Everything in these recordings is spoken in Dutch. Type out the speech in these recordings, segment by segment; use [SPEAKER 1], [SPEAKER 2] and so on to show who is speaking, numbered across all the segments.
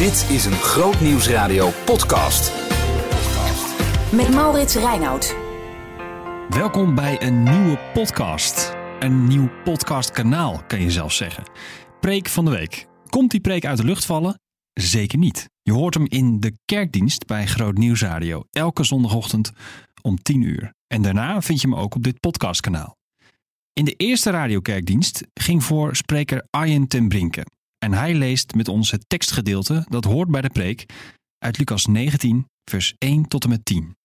[SPEAKER 1] Dit is een Groot Nieuwsradio podcast.
[SPEAKER 2] Met Maurits Reinoud.
[SPEAKER 3] Welkom bij een nieuwe podcast. Een nieuw podcastkanaal, kan je zelf zeggen. Preek van de week. Komt die preek uit de lucht vallen? Zeker niet. Je hoort hem in de kerkdienst bij Groot Nieuwsradio. Elke zondagochtend om 10 uur. En daarna vind je hem ook op dit podcastkanaal. In de eerste radiokerkdienst ging voor spreker Arjen ten Brinke. En hij leest met ons het tekstgedeelte dat hoort bij de preek uit Lucas 19, vers 1 tot en met 10.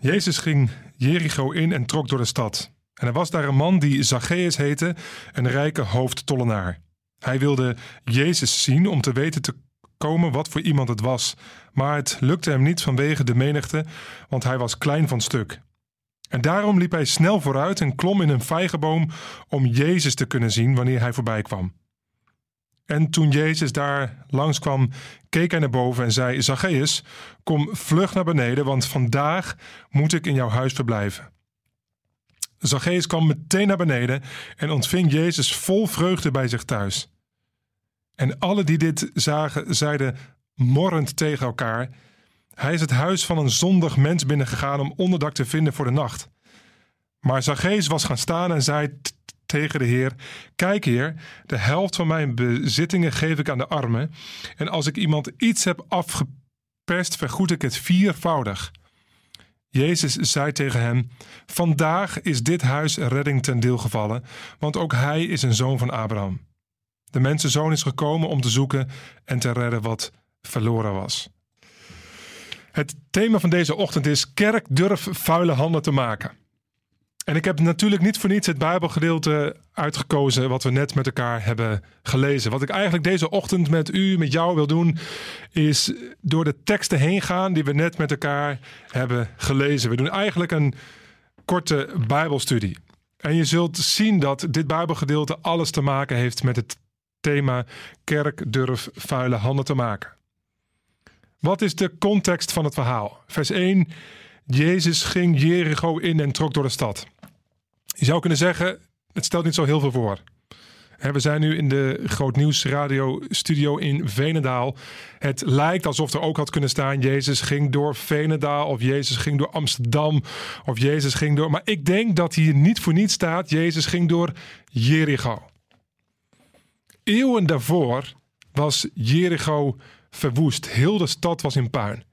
[SPEAKER 4] Jezus ging Jericho in en trok door de stad. En er was daar een man die Zacchaeus heette, een rijke hoofdtollenaar. Hij wilde Jezus zien om te weten te komen wat voor iemand het was, maar het lukte hem niet vanwege de menigte, want hij was klein van stuk. En daarom liep hij snel vooruit en klom in een vijgenboom om Jezus te kunnen zien wanneer hij voorbij kwam. En toen Jezus daar langskwam, keek hij naar boven en zei: Zacchaeus, kom vlug naar beneden, want vandaag moet ik in jouw huis verblijven. Zacchaeus kwam meteen naar beneden en ontving Jezus vol vreugde bij zich thuis. En alle die dit zagen, zeiden morrend tegen elkaar: Hij is het huis van een zondig mens binnengegaan om onderdak te vinden voor de nacht. Maar Zacchaeus was gaan staan en zei tegen de Heer: Kijk, Heer, de helft van mijn bezittingen geef ik aan de armen. En als ik iemand iets heb afgeperst, vergoed ik het viervoudig. Jezus zei tegen hem: Vandaag is dit huis redding ten deel gevallen, want ook hij is een zoon van Abraham. De mensenzoon is gekomen om te zoeken en te redden wat verloren was. Het thema van deze ochtend is: Kerk durf vuile handen te maken. En ik heb natuurlijk niet voor niets het Bijbelgedeelte uitgekozen wat we net met elkaar hebben gelezen. Wat ik eigenlijk deze ochtend met u, met jou wil doen, is door de teksten heen gaan die we net met elkaar hebben gelezen. We doen eigenlijk een korte Bijbelstudie. En je zult zien dat dit Bijbelgedeelte alles te maken heeft met het thema kerk durf vuile handen te maken. Wat is de context van het verhaal? Vers 1. Jezus ging Jericho in en trok door de stad. Je zou kunnen zeggen, het stelt niet zo heel veel voor. We zijn nu in de Groot Nieuws Radio Studio in Venendaal. Het lijkt alsof er ook had kunnen staan: Jezus ging door Venendaal, of Jezus ging door Amsterdam, of Jezus ging door. Maar ik denk dat hier niet voor niets staat: Jezus ging door Jericho. Eeuwen daarvoor was Jericho verwoest. Heel de stad was in puin.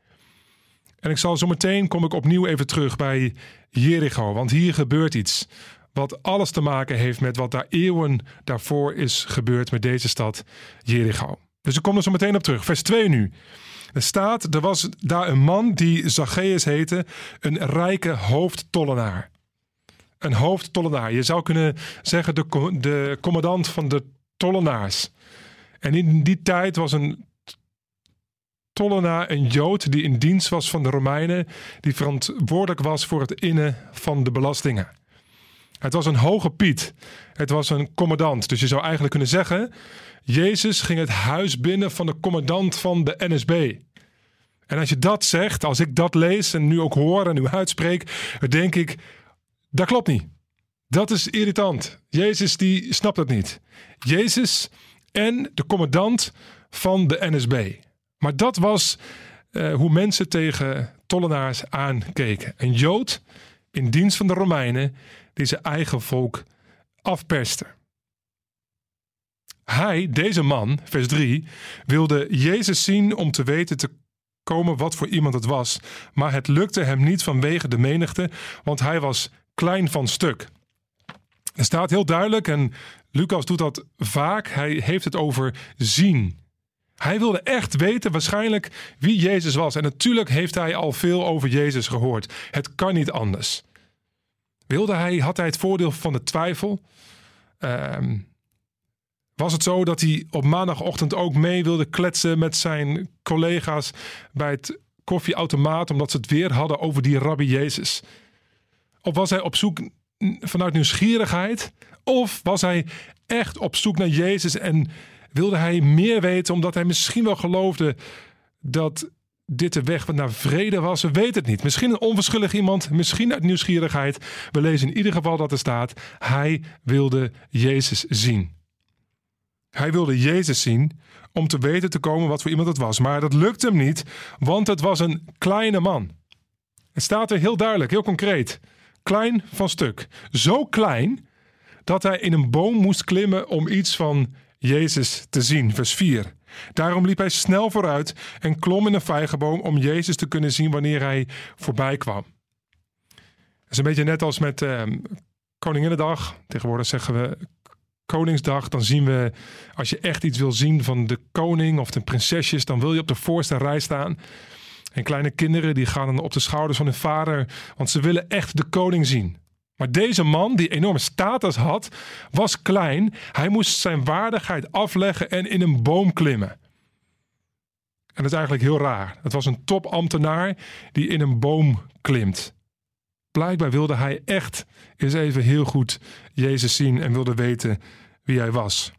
[SPEAKER 4] En ik zal zo meteen kom ik opnieuw even terug bij Jericho, want hier gebeurt iets wat alles te maken heeft met wat daar eeuwen daarvoor is gebeurd met deze stad Jericho. Dus ik kom er zo meteen op terug. Vers 2 nu. Er staat, er was daar een man die Zacchaeus heette, een rijke hoofdtollenaar. Een hoofdtollenaar. Je zou kunnen zeggen de, de commandant van de tollenaars. En in die tijd was een tollenaar een Jood die in dienst was van de Romeinen, die verantwoordelijk was voor het innen van de belastingen. Het was een hoge Piet. Het was een commandant. Dus je zou eigenlijk kunnen zeggen: Jezus ging het huis binnen van de commandant van de NSB. En als je dat zegt, als ik dat lees en nu ook hoor en nu uitspreek, dan denk ik: dat klopt niet. Dat is irritant. Jezus die snapt dat niet. Jezus en de commandant van de NSB. Maar dat was uh, hoe mensen tegen tollenaars aankeken. Een Jood in dienst van de Romeinen die zijn eigen volk afperste. Hij, deze man, vers 3, wilde Jezus zien om te weten te komen wat voor iemand het was, maar het lukte hem niet vanwege de menigte, want hij was klein van stuk. Er staat heel duidelijk, en Lucas doet dat vaak, hij heeft het over zien. Hij wilde echt weten waarschijnlijk wie Jezus was. En natuurlijk heeft hij al veel over Jezus gehoord. Het kan niet anders. Wilde hij, had hij het voordeel van de twijfel? Ehm, was het zo dat hij op maandagochtend ook mee wilde kletsen met zijn collega's bij het koffieautomaat, omdat ze het weer hadden over die rabbi Jezus? Of was hij op zoek vanuit nieuwsgierigheid? Of was hij echt op zoek naar Jezus en wilde hij meer weten omdat hij misschien wel geloofde dat dit de weg naar vrede was? We weten het niet. Misschien een onverschillig iemand, misschien uit nieuwsgierigheid. We lezen in ieder geval dat er staat: hij wilde Jezus zien. Hij wilde Jezus zien om te weten te komen wat voor iemand het was. Maar dat lukte hem niet, want het was een kleine man. Het staat er heel duidelijk, heel concreet. Klein van stuk. Zo klein dat hij in een boom moest klimmen om iets van Jezus te zien. Vers 4. Daarom liep hij snel vooruit en klom in een vijgenboom om Jezus te kunnen zien wanneer hij voorbij kwam. Het is een beetje net als met uh, Koninginnedag. Tegenwoordig zeggen we Koningsdag. Dan zien we, als je echt iets wil zien van de koning of de prinsesjes, dan wil je op de voorste rij staan. En kleine kinderen die gaan dan op de schouders van hun vader, want ze willen echt de koning zien. Maar deze man, die enorme status had, was klein. Hij moest zijn waardigheid afleggen en in een boom klimmen. En dat is eigenlijk heel raar. Het was een topambtenaar die in een boom klimt. Blijkbaar wilde hij echt eens even heel goed Jezus zien en wilde weten wie hij was.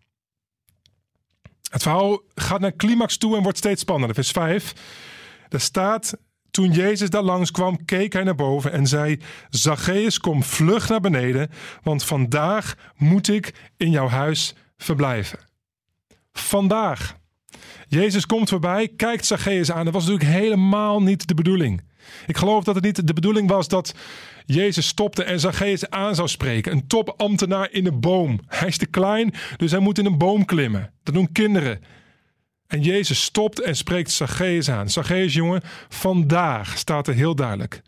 [SPEAKER 4] Het verhaal gaat naar climax toe en wordt steeds spannender. Vers 5. Er staat toen Jezus daar langskwam, keek hij naar boven en zei: Zacchaeus, kom vlug naar beneden, want vandaag moet ik in jouw huis verblijven. Vandaag. Jezus komt voorbij, kijkt Zacchaeus aan. Dat was natuurlijk helemaal niet de bedoeling. Ik geloof dat het niet de bedoeling was dat Jezus stopte en Zacchaeus aan zou spreken. Een topambtenaar in een boom. Hij is te klein, dus hij moet in een boom klimmen. Dat doen kinderen. En Jezus stopt en spreekt Zacchaeus aan. Zacchaeus, jongen, vandaag staat er heel duidelijk.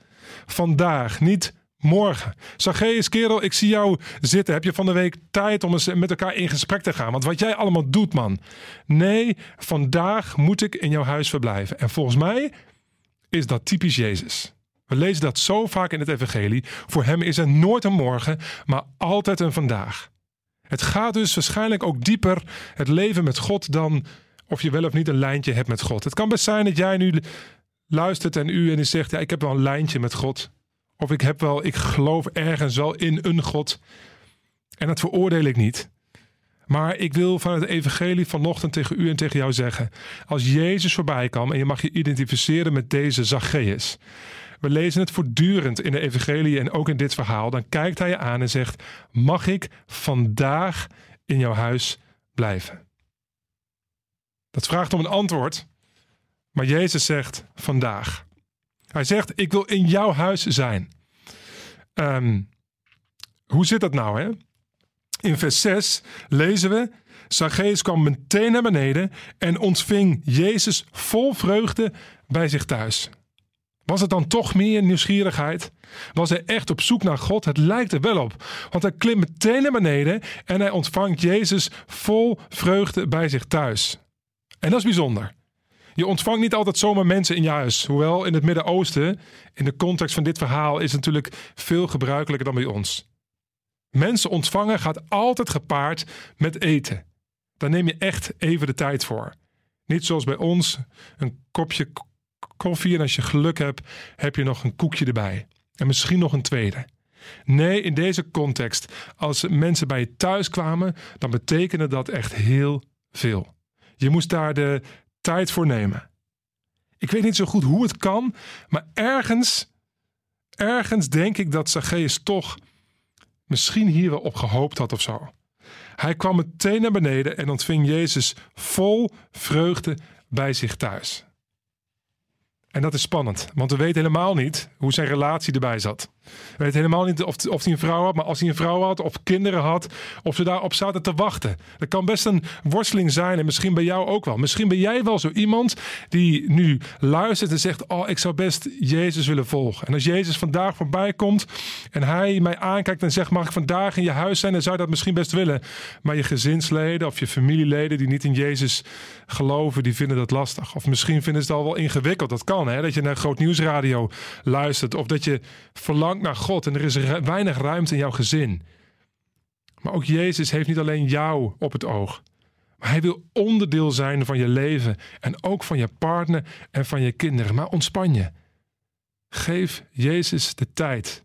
[SPEAKER 4] Vandaag, niet morgen. Zacchaeus, kerel, ik zie jou zitten. Heb je van de week tijd om eens met elkaar in gesprek te gaan? Want wat jij allemaal doet, man. Nee, vandaag moet ik in jouw huis verblijven. En volgens mij is dat typisch Jezus. We lezen dat zo vaak in het Evangelie. Voor hem is er nooit een morgen, maar altijd een vandaag. Het gaat dus waarschijnlijk ook dieper het leven met God dan of je wel of niet een lijntje hebt met God. Het kan best zijn dat jij nu luistert en u en u zegt: ja, ik heb wel een lijntje met God. Of ik heb wel, ik geloof ergens wel in een God. En dat veroordeel ik niet. Maar ik wil van het evangelie vanochtend tegen u en tegen jou zeggen. Als Jezus voorbij kwam en je mag je identificeren met deze Zacchaeus. We lezen het voortdurend in de evangelie en ook in dit verhaal. Dan kijkt hij je aan en zegt, mag ik vandaag in jouw huis blijven? Dat vraagt om een antwoord. Maar Jezus zegt vandaag. Hij zegt: Ik wil in jouw huis zijn. Ehm, hoe zit dat nou? Hè? In vers 6 lezen we: Zacchaeus kwam meteen naar beneden en ontving Jezus vol vreugde bij zich thuis. Was het dan toch meer nieuwsgierigheid? Was hij echt op zoek naar God? Het lijkt er wel op. Want hij klimt meteen naar beneden en hij ontvangt Jezus vol vreugde bij zich thuis. En dat is bijzonder. Je ontvangt niet altijd zomaar mensen in je huis. Hoewel in het Midden-Oosten, in de context van dit verhaal, is het natuurlijk veel gebruikelijker dan bij ons. Mensen ontvangen gaat altijd gepaard met eten. Daar neem je echt even de tijd voor. Niet zoals bij ons, een kopje koffie en als je geluk hebt, heb je nog een koekje erbij. En misschien nog een tweede. Nee, in deze context, als mensen bij je thuis kwamen, dan betekende dat echt heel veel. Je moest daar de tijd voor nemen. Ik weet niet zo goed hoe het kan, maar ergens, ergens denk ik dat Zacchaeus toch misschien hier wel op gehoopt had of zo. Hij kwam meteen naar beneden en ontving Jezus vol vreugde bij zich thuis. En dat is spannend, want we weten helemaal niet hoe zijn relatie erbij zat. We weten helemaal niet of, of hij een vrouw had, maar als hij een vrouw had of kinderen had, of ze daarop zaten te wachten. Dat kan best een worsteling zijn en misschien bij jou ook wel. Misschien ben jij wel zo iemand die nu luistert en zegt: Oh, ik zou best Jezus willen volgen. En als Jezus vandaag voorbij komt en hij mij aankijkt en zegt: Mag ik vandaag in je huis zijn? Dan zou je dat misschien best willen. Maar je gezinsleden of je familieleden die niet in Jezus geloven, die vinden dat lastig. Of misschien vinden ze het al wel ingewikkeld. Dat kan, hè? Dat je naar groot nieuwsradio luistert of dat je naar God en er is weinig ruimte in jouw gezin. Maar ook Jezus heeft niet alleen jou op het oog. Maar hij wil onderdeel zijn van je leven en ook van je partner en van je kinderen. Maar ontspan je. Geef Jezus de tijd.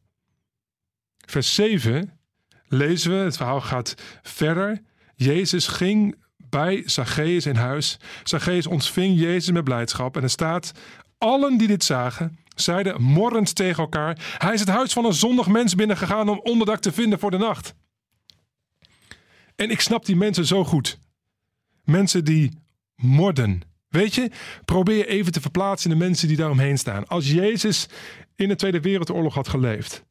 [SPEAKER 4] Vers 7 lezen we, het verhaal gaat verder. Jezus ging bij Zacchaeus in huis. Zacchaeus ontving Jezus met blijdschap. En er staat, allen die dit zagen, zeiden morrend tegen elkaar: Hij is het huis van een zondig mens binnengegaan om onderdak te vinden voor de nacht. En ik snap die mensen zo goed. Mensen die morden. Weet je, probeer even te verplaatsen in de mensen die daaromheen staan. Als Jezus in de Tweede Wereldoorlog had geleefd.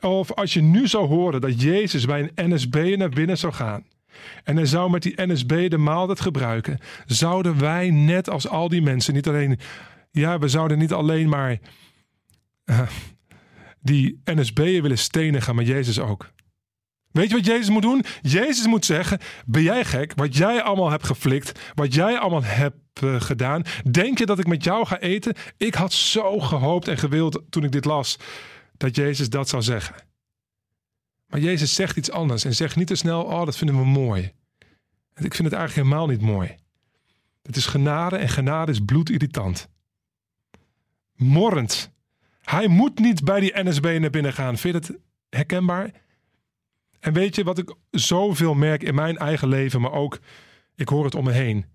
[SPEAKER 4] Of als je nu zou horen dat Jezus bij een NSB naar binnen zou gaan. En hij zou met die NSB de maaltijd gebruiken. Zouden wij net als al die mensen niet alleen... Ja, we zouden niet alleen maar uh, die NSB'en willen stenigen, maar Jezus ook. Weet je wat Jezus moet doen? Jezus moet zeggen: Ben jij gek? Wat jij allemaal hebt geflikt, wat jij allemaal hebt uh, gedaan. Denk je dat ik met jou ga eten? Ik had zo gehoopt en gewild toen ik dit las dat Jezus dat zou zeggen. Maar Jezus zegt iets anders en zegt niet te snel: Oh, dat vinden we mooi. Ik vind het eigenlijk helemaal niet mooi. Het is genade en genade is bloedirritant. Morrend. Hij moet niet bij die NSB naar binnen gaan. Vind je het herkenbaar? En weet je wat ik zoveel merk in mijn eigen leven, maar ook ik hoor het om me heen.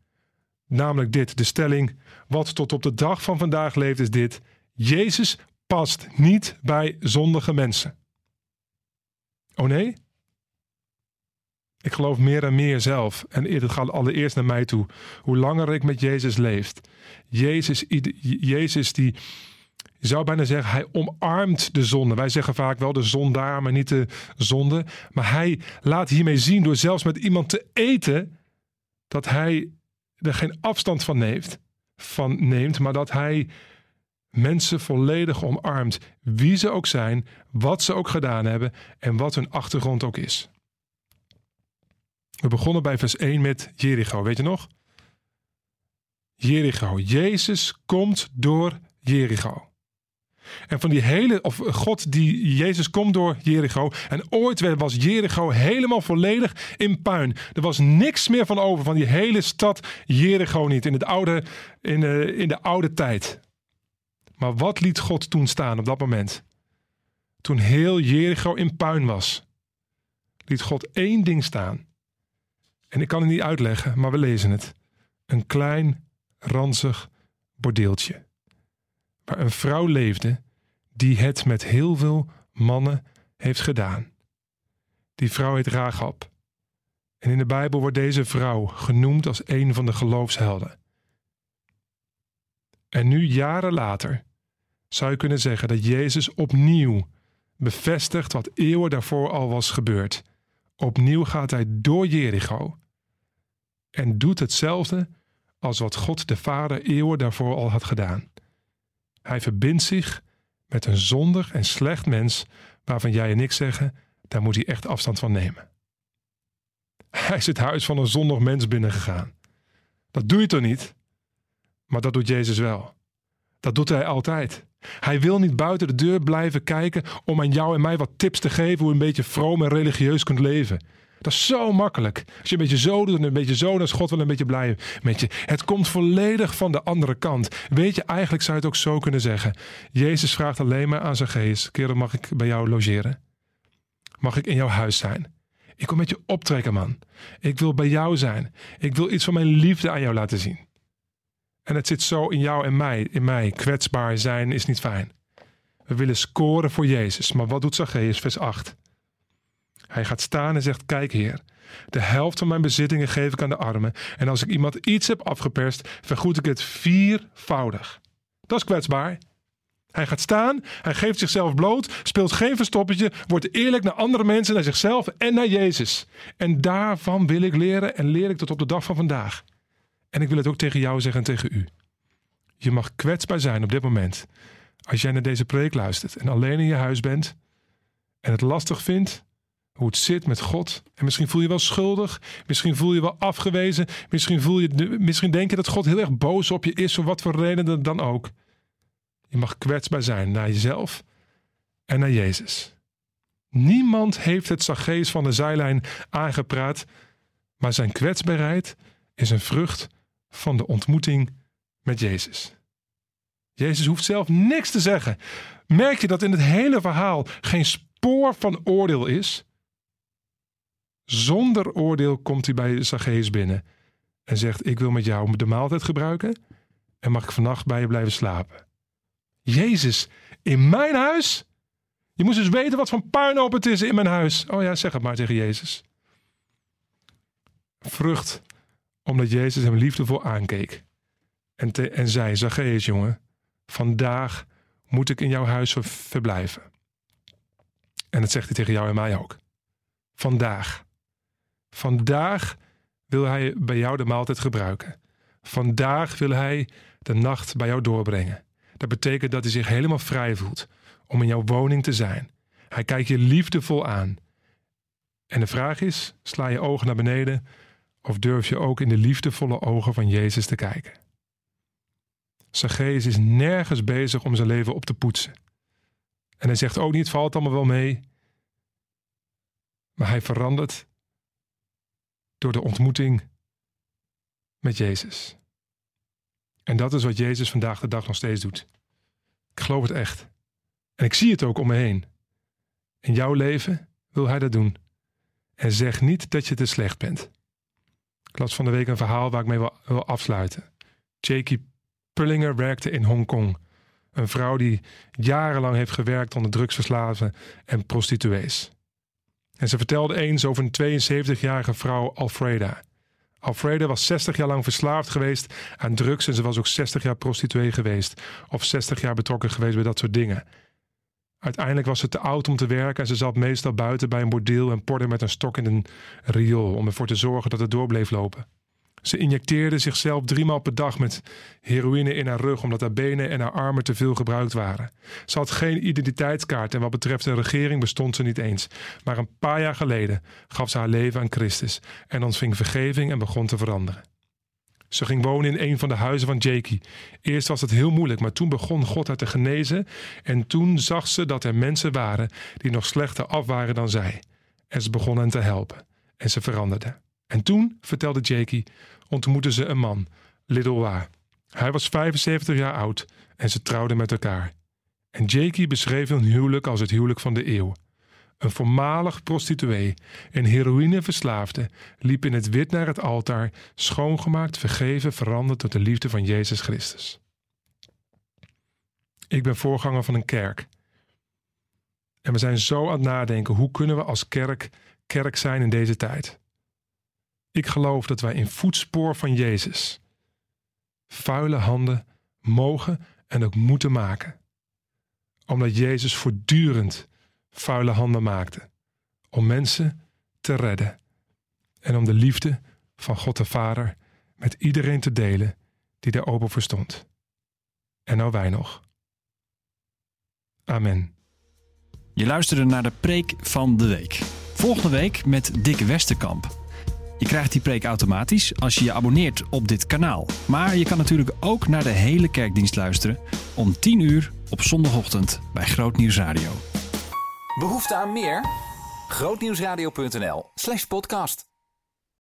[SPEAKER 4] Namelijk dit, de stelling, wat tot op de dag van vandaag leeft, is dit. Jezus past niet bij zondige mensen. Oh nee? Ik geloof meer en meer zelf. En het gaat allereerst naar mij toe. Hoe langer ik met Jezus leef. Jezus, Jezus die, je zou bijna zeggen, hij omarmt de zonde. Wij zeggen vaak wel de zondaar, maar niet de zonde. Maar hij laat hiermee zien door zelfs met iemand te eten, dat hij er geen afstand van neemt, van neemt maar dat hij mensen volledig omarmt. Wie ze ook zijn, wat ze ook gedaan hebben en wat hun achtergrond ook is. We begonnen bij vers 1 met Jericho, weet je nog? Jericho. Jezus komt door Jericho. En van die hele, of God die Jezus komt door Jericho. En ooit was Jericho helemaal volledig in puin. Er was niks meer van over van die hele stad Jericho niet in, het oude, in, de, in de oude tijd. Maar wat liet God toen staan op dat moment? Toen heel Jericho in puin was, liet God één ding staan. En ik kan het niet uitleggen, maar we lezen het. Een klein, ranzig bordeeltje waar een vrouw leefde die het met heel veel mannen heeft gedaan. Die vrouw heet Rahab. En in de Bijbel wordt deze vrouw genoemd als een van de geloofshelden. En nu, jaren later, zou je kunnen zeggen dat Jezus opnieuw bevestigt wat eeuwen daarvoor al was gebeurd. Opnieuw gaat hij door Jericho en doet hetzelfde als wat God de Vader eeuwen daarvoor al had gedaan. Hij verbindt zich met een zondig en slecht mens waarvan jij en ik zeggen, daar moet hij echt afstand van nemen. Hij is het huis van een zondig mens binnengegaan. Dat doe je toch niet? Maar dat doet Jezus wel. Dat doet hij altijd. Hij wil niet buiten de deur blijven kijken om aan jou en mij wat tips te geven hoe je een beetje vroom en religieus kunt leven. Dat is zo makkelijk. Als je een beetje zo doet en een beetje zo, dan is God wel een beetje blij met je. Het komt volledig van de andere kant. Weet je, eigenlijk zou je het ook zo kunnen zeggen. Jezus vraagt alleen maar aan zijn geest: Kerel, mag ik bij jou logeren? Mag ik in jouw huis zijn? Ik wil met je optrekken, man. Ik wil bij jou zijn. Ik wil iets van mijn liefde aan jou laten zien. En het zit zo in jou en mij. In mij. Kwetsbaar zijn is niet fijn. We willen scoren voor Jezus. Maar wat doet Zacchaeus? Vers 8. Hij gaat staan en zegt: Kijk, Heer, de helft van mijn bezittingen geef ik aan de armen. En als ik iemand iets heb afgeperst, vergoed ik het viervoudig. Dat is kwetsbaar. Hij gaat staan, hij geeft zichzelf bloot, speelt geen verstoppertje, wordt eerlijk naar andere mensen, naar zichzelf en naar Jezus. En daarvan wil ik leren en leer ik tot op de dag van vandaag. En ik wil het ook tegen jou zeggen en tegen u. Je mag kwetsbaar zijn op dit moment. Als jij naar deze preek luistert en alleen in je huis bent en het lastig vindt hoe het zit met God. En misschien voel je wel schuldig. Misschien voel je wel afgewezen. Misschien, voel je, misschien denk je dat God heel erg boos op je is, voor wat voor reden dan ook. Je mag kwetsbaar zijn naar jezelf en naar Jezus. Niemand heeft het Zacchaeus van de zijlijn aangepraat, maar zijn kwetsbaarheid is een vrucht van de ontmoeting met Jezus. Jezus hoeft zelf niks te zeggen. Merk je dat in het hele verhaal geen spoor van oordeel is? Zonder oordeel komt hij bij Zacchaeus binnen en zegt: Ik wil met jou de maaltijd gebruiken en mag ik vannacht bij je blijven slapen. Jezus, in mijn huis? Je moest dus weten wat voor puinhoop het is in mijn huis. Oh ja, zeg het maar tegen Jezus. Vrucht omdat Jezus hem liefdevol aankeek. En, zei, Zacchaeus jongen, vandaag moet ik in jouw huis verblijven. En dat zegt hij tegen jou en mij ook. Vandaag. Vandaag wil hij bij jou de maaltijd gebruiken. Vandaag wil hij de nacht bij jou doorbrengen. Dat betekent dat hij zich helemaal vrij voelt om in jouw woning te zijn. Hij kijkt je liefdevol aan. En de vraag is: sla je ogen naar beneden of durf je ook in de liefdevolle ogen van Jezus te kijken? Zacchaeus is nergens bezig om zijn leven op te poetsen. En hij zegt ook niet: valt allemaal wel mee. Maar hij verandert door de ontmoeting met Jezus. En dat is wat Jezus vandaag de dag nog steeds doet. Ik geloof het echt. En ik zie het ook om me heen. In jouw leven wil hij dat doen. En zeg niet dat je te slecht bent. Ik las van de week een verhaal waar ik mee wil, afsluiten. Jakey Pullinger werkte in Hongkong. Een vrouw die jarenlang heeft gewerkt onder drugsverslaven en prostituees. En ze vertelde eens over een 72-jarige vrouw, Alfreda. Alfreda was 60 jaar lang verslaafd geweest aan drugs en ze was ook 60 jaar prostituee geweest. Of 60 jaar betrokken geweest bij dat soort dingen. Uiteindelijk was ze te oud om te werken en ze zat meestal buiten bij een bordeel en porde met een stok in een riool om ervoor te zorgen dat het door bleef lopen. Ze injecteerde zichzelf driemaal per dag met heroïne in haar rug omdat haar benen en haar armen te veel gebruikt waren. Ze had geen identiteitskaart en wat betreft een regering bestond ze niet eens. Maar een paar jaar geleden gaf ze haar leven aan Christus en ontving vergeving en begon te veranderen. Ze ging wonen in een van de huizen van Jakey. Eerst was het heel moeilijk, maar toen begon God haar te genezen. En toen zag ze dat er mensen waren die nog slechter af waren dan zij. En ze begon hen te helpen. En ze veranderde. En toen, vertelde Jakey, ontmoette ze een man, Little Hij was 75 jaar oud en ze trouwden met elkaar. En Jakey beschreef hun huwelijk als het huwelijk van de eeuw. Een voormalig prostituee en heroïneverslaafde liep in het wit naar het altaar, schoongemaakt, vergeven, veranderd door de liefde van Jezus Christus. Ik ben voorganger van een kerk. En we zijn zo aan het nadenken, hoe kunnen we als kerk kerk zijn in deze tijd? Ik geloof dat wij in voetspoor van Jezus vuile handen mogen en ook moeten maken. Omdat Jezus voortdurend vuile handen maakte. Om mensen te redden. En om de liefde van God de Vader met iedereen te delen die daar open voor stond. En nou wij nog. Amen.
[SPEAKER 3] Je luisterde naar de preek van de week. Volgende week met Dick Westerkamp. Je krijgt die preek automatisch als je je abonneert op dit kanaal. Maar je kan natuurlijk ook naar de hele kerkdienst luisteren om 10 uur op zondagochtend bij Groot Nieuws Radio.
[SPEAKER 1] Behoefte aan meer? Grootnieuwsradio.nl slash podcast.